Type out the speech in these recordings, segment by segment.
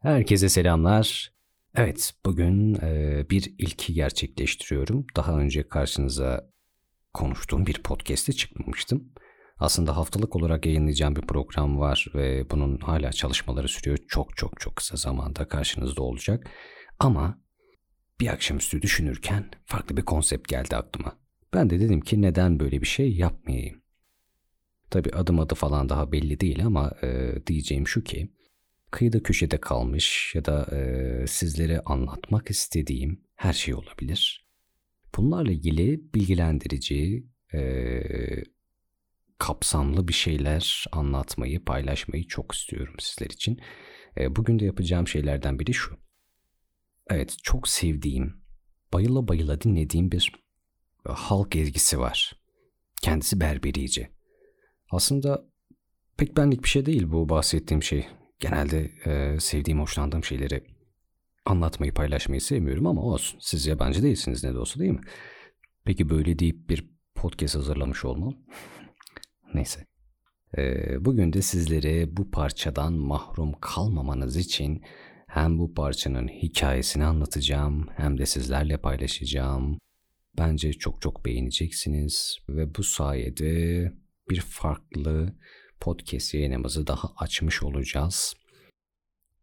Herkese selamlar. Evet, bugün e, bir ilki gerçekleştiriyorum. Daha önce karşınıza konuştuğum bir podcast'te çıkmamıştım. Aslında haftalık olarak yayınlayacağım bir program var ve bunun hala çalışmaları sürüyor. Çok çok çok kısa zamanda karşınızda olacak. Ama bir akşamüstü düşünürken farklı bir konsept geldi aklıma. Ben de dedim ki neden böyle bir şey yapmayayım? Tabi adım adı falan daha belli değil ama e, diyeceğim şu ki kıyıda köşede kalmış ya da e, sizlere anlatmak istediğim her şey olabilir. Bunlarla ilgili bilgilendirici, e, kapsamlı bir şeyler anlatmayı, paylaşmayı çok istiyorum sizler için. E, bugün de yapacağım şeylerden biri şu. Evet, çok sevdiğim, bayıla bayıla dinlediğim bir halk ezgisi var. Kendisi berberici. Aslında pek benlik bir şey değil bu bahsettiğim şey. Genelde e, sevdiğim, hoşlandığım şeyleri anlatmayı, paylaşmayı sevmiyorum ama olsun. Siz yabancı değilsiniz ne de olsa değil mi? Peki böyle deyip bir podcast hazırlamış olmam? Neyse. E, bugün de sizlere bu parçadan mahrum kalmamanız için hem bu parçanın hikayesini anlatacağım hem de sizlerle paylaşacağım. Bence çok çok beğeneceksiniz ve bu sayede bir farklı podcast yayınımızı daha açmış olacağız.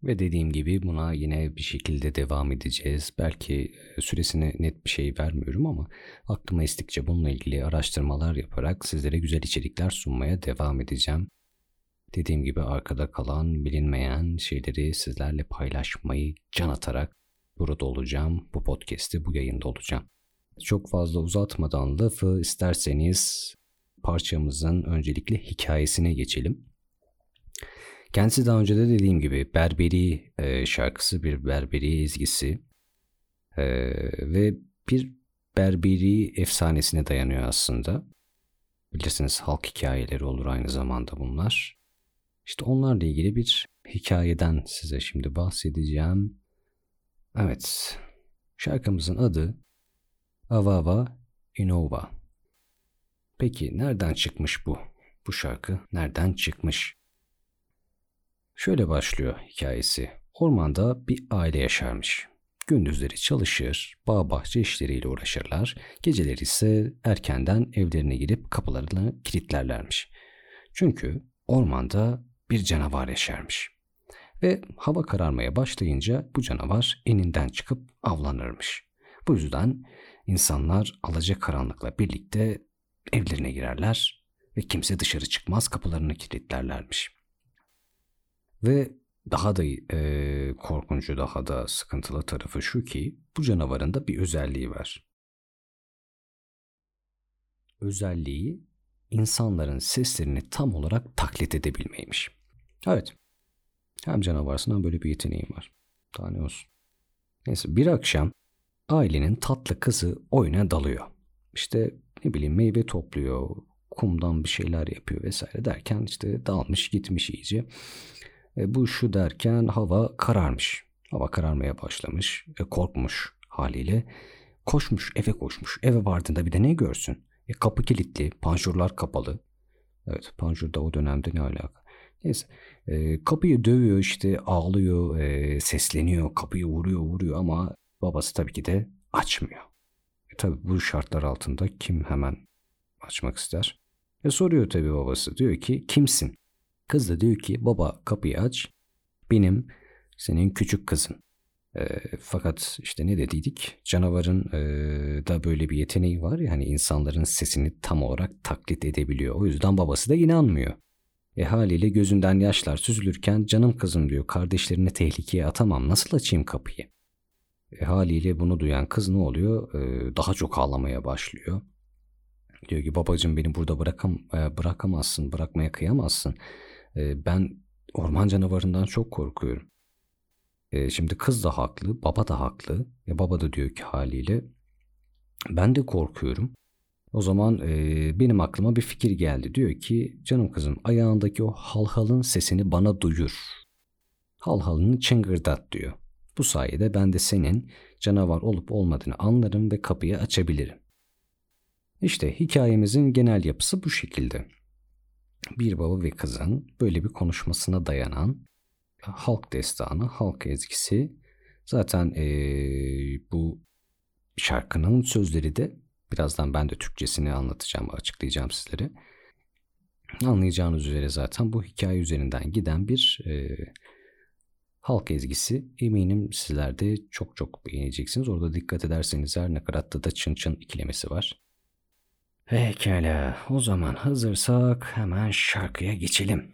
Ve dediğim gibi buna yine bir şekilde devam edeceğiz. Belki e, süresine net bir şey vermiyorum ama aklıma estikçe bununla ilgili araştırmalar yaparak sizlere güzel içerikler sunmaya devam edeceğim. Dediğim gibi arkada kalan, bilinmeyen şeyleri sizlerle paylaşmayı can atarak burada olacağım. Bu podcast'te, bu yayında olacağım. Çok fazla uzatmadan lafı isterseniz parçamızın öncelikle hikayesine geçelim. Kendisi daha önce de dediğim gibi Berberi e, şarkısı bir Berberi ezgisi e, ve bir Berberi efsanesine dayanıyor aslında. Bilirsiniz halk hikayeleri olur aynı zamanda bunlar. İşte onlarla ilgili bir hikayeden size şimdi bahsedeceğim. Evet, şarkımızın adı Avava Inova. Peki nereden çıkmış bu? Bu şarkı nereden çıkmış? Şöyle başlıyor hikayesi. Ormanda bir aile yaşarmış. Gündüzleri çalışır, bağ bahçe işleriyle uğraşırlar. Geceleri ise erkenden evlerine girip kapılarını kilitlerlermiş. Çünkü ormanda bir canavar yaşarmış. Ve hava kararmaya başlayınca bu canavar eninden çıkıp avlanırmış. Bu yüzden insanlar alaca karanlıkla birlikte evlerine girerler ve kimse dışarı çıkmaz kapılarını kilitlerlermiş. Ve daha da e, korkuncu, daha da sıkıntılı tarafı şu ki bu canavarın da bir özelliği var. Özelliği insanların seslerini tam olarak taklit edebilmeymiş. Evet. Hem canavarsın hem böyle bir yeteneğim var. Daha olsun. Neyse bir akşam ailenin tatlı kızı oyuna dalıyor. İşte ne bileyim meyve topluyor, kumdan bir şeyler yapıyor vesaire derken işte dalmış gitmiş iyice. E, bu şu derken hava kararmış. Hava kararmaya başlamış. E, korkmuş haliyle. Koşmuş eve koşmuş. Eve vardığında bir de ne görsün? E, kapı kilitli, panjurlar kapalı. Evet panjurda o dönemde ne alaka? Neyse. E, kapıyı dövüyor işte ağlıyor, e, sesleniyor, kapıyı vuruyor vuruyor ama babası tabii ki de açmıyor. Tabii bu şartlar altında kim hemen açmak ister? E, soruyor tabii babası. Diyor ki kimsin? Kız da diyor ki baba kapıyı aç. Benim senin küçük kızın. E, fakat işte ne dediydik? Canavarın e, da böyle bir yeteneği var. Yani insanların sesini tam olarak taklit edebiliyor. O yüzden babası da inanmıyor. E haliyle gözünden yaşlar süzülürken canım kızım diyor kardeşlerini tehlikeye atamam nasıl açayım kapıyı? E, haliyle bunu duyan kız ne oluyor? E, daha çok ağlamaya başlıyor. Diyor ki babacığım beni burada bırakam, e, bırakamazsın, bırakmaya kıyamazsın. E, ben orman canavarından çok korkuyorum. E, şimdi kız da haklı, baba da haklı. E, baba da diyor ki haliyle ben de korkuyorum. O zaman e, benim aklıma bir fikir geldi. Diyor ki canım kızım ayağındaki o halhalın sesini bana duyur. Halhalını çıngırdat diyor. Bu sayede ben de senin canavar olup olmadığını anlarım ve kapıyı açabilirim. İşte hikayemizin genel yapısı bu şekilde. Bir baba ve kızın böyle bir konuşmasına dayanan halk destanı, halk ezgisi. Zaten e, bu şarkının sözleri de birazdan ben de Türkçesini anlatacağım, açıklayacağım sizlere. Anlayacağınız üzere zaten bu hikaye üzerinden giden bir e, halk ezgisi. Eminim sizler de çok çok beğeneceksiniz. Orada dikkat ederseniz her nakaratta da çın çın ikilemesi var. Pekala o zaman hazırsak hemen şarkıya geçelim.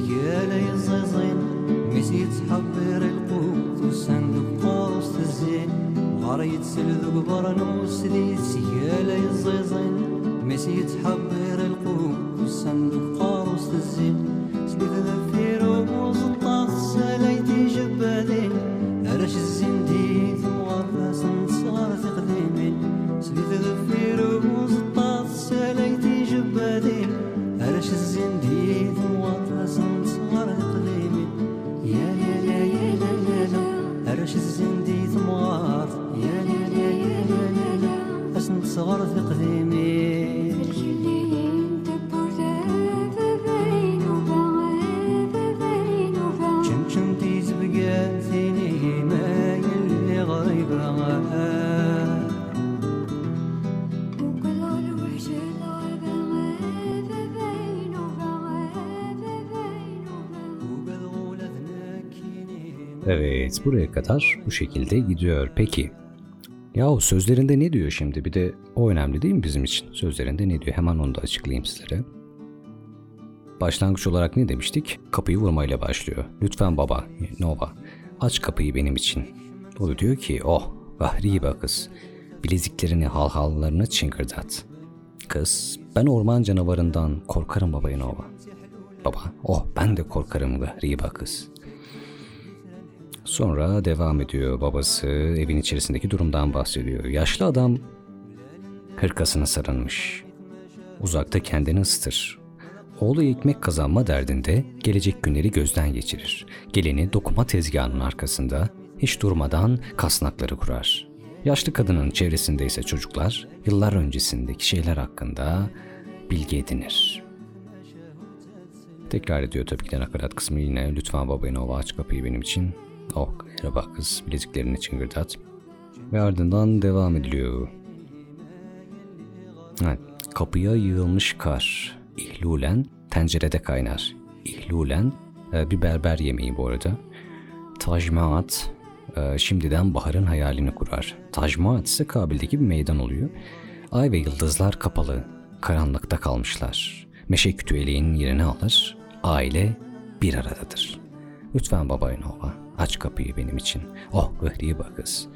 رجالي الزيزين مسيت حبير القوت وسندق قوس الزين. وغريت سلذق برنوس ديت سيالي الزيزين مسيت حبير القوت وسندق Dinliyoruz. Evet buraya kadar bu şekilde gidiyor. Peki Yahu sözlerinde ne diyor şimdi? Bir de o önemli değil mi bizim için? Sözlerinde ne diyor? Hemen onu da açıklayayım sizlere. Başlangıç olarak ne demiştik? Kapıyı vurmayla başlıyor. Lütfen baba, Nova, aç kapıyı benim için. O da diyor ki, oh, vahriba kız, bileziklerini halhallarını çıngırdat. Kız, ben orman canavarından korkarım baba Nova. Baba, oh ben de korkarım vahriba kız. Sonra devam ediyor babası evin içerisindeki durumdan bahsediyor. Yaşlı adam hırkasını sarılmış. Uzakta kendini ısıtır. Oğlu ekmek kazanma derdinde gelecek günleri gözden geçirir. Geleni dokuma tezgahının arkasında hiç durmadan kasnakları kurar. Yaşlı kadının çevresinde ise çocuklar yıllar öncesindeki şeyler hakkında bilgi edinir. Tekrar ediyor tabii ki de nakarat kısmı yine lütfen babayın o aç kapıyı benim için Oh merhaba kız bileziklerini çıngırdat. Ve ardından devam ediliyor. Evet, kapıya yığılmış kar. İhlulen tencerede kaynar. İhlulen e, bir berber yemeği bu arada. Tajmaat e, şimdiden baharın hayalini kurar. Tajmaat ise Kabil'deki bir meydan oluyor. Ay ve yıldızlar kapalı, karanlıkta kalmışlar. Meşe kütüğeliğinin yerini alır, aile bir aradadır. Lütfen baba Nova, Aç kapıyı benim için. Oh Gıhriba kız.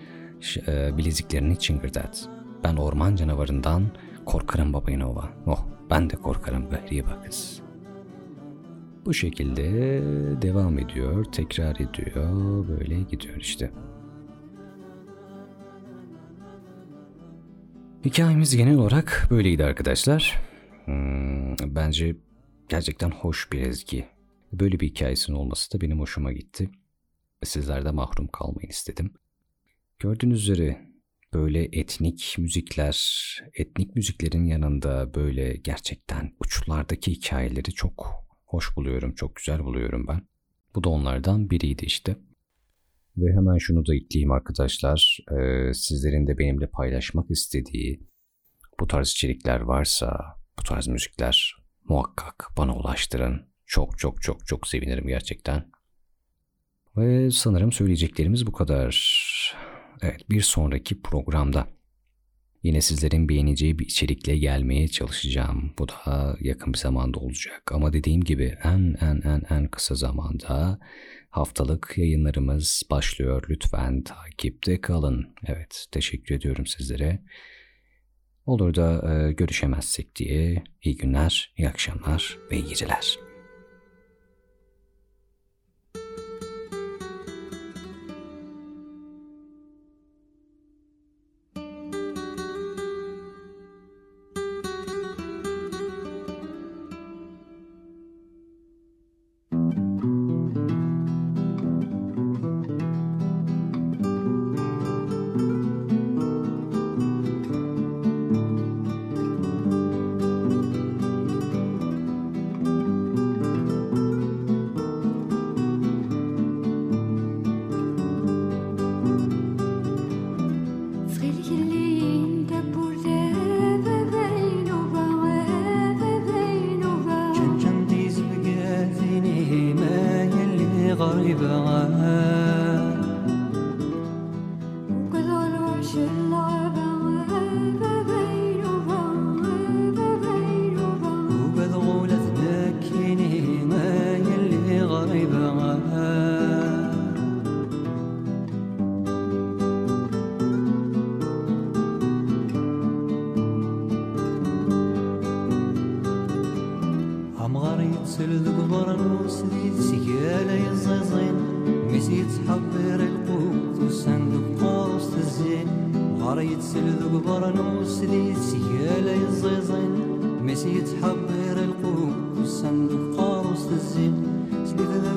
Ş- e, bileziklerini çıngırdat. Ben orman canavarından korkarım babayınova. Oh ben de korkarım Gıhriba kız. Bu şekilde devam ediyor, tekrar ediyor, böyle gidiyor işte. Hikayemiz genel olarak böyleydi arkadaşlar. Hmm, bence gerçekten hoş bir ezgi. Böyle bir hikayesinin olması da benim hoşuma gitti sizler de mahrum kalmayın istedim. Gördüğünüz üzere böyle etnik müzikler, etnik müziklerin yanında böyle gerçekten uçlardaki hikayeleri çok hoş buluyorum, çok güzel buluyorum ben. Bu da onlardan biriydi işte. Ve hemen şunu da ekleyeyim arkadaşlar. Ee, sizlerin de benimle paylaşmak istediği bu tarz içerikler varsa, bu tarz müzikler muhakkak bana ulaştırın. Çok çok çok çok sevinirim gerçekten. Ve sanırım söyleyeceklerimiz bu kadar. Evet bir sonraki programda yine sizlerin beğeneceği bir içerikle gelmeye çalışacağım. Bu da yakın bir zamanda olacak. Ama dediğim gibi en en en en kısa zamanda haftalık yayınlarımız başlıyor. Lütfen takipte kalın. Evet teşekkür ediyorum sizlere. Olur da e, görüşemezsek diye iyi günler, iyi akşamlar ve iyi geceler. غريب عنها. سل قبر وسديد سيالة يزيزين ميسيد حبير القوت والصندوق قوس الزين. غريت سل قبر وسديد سيالة يزيزين ميسيد حبير القوت والصندوق قوس الزين. سليت ذا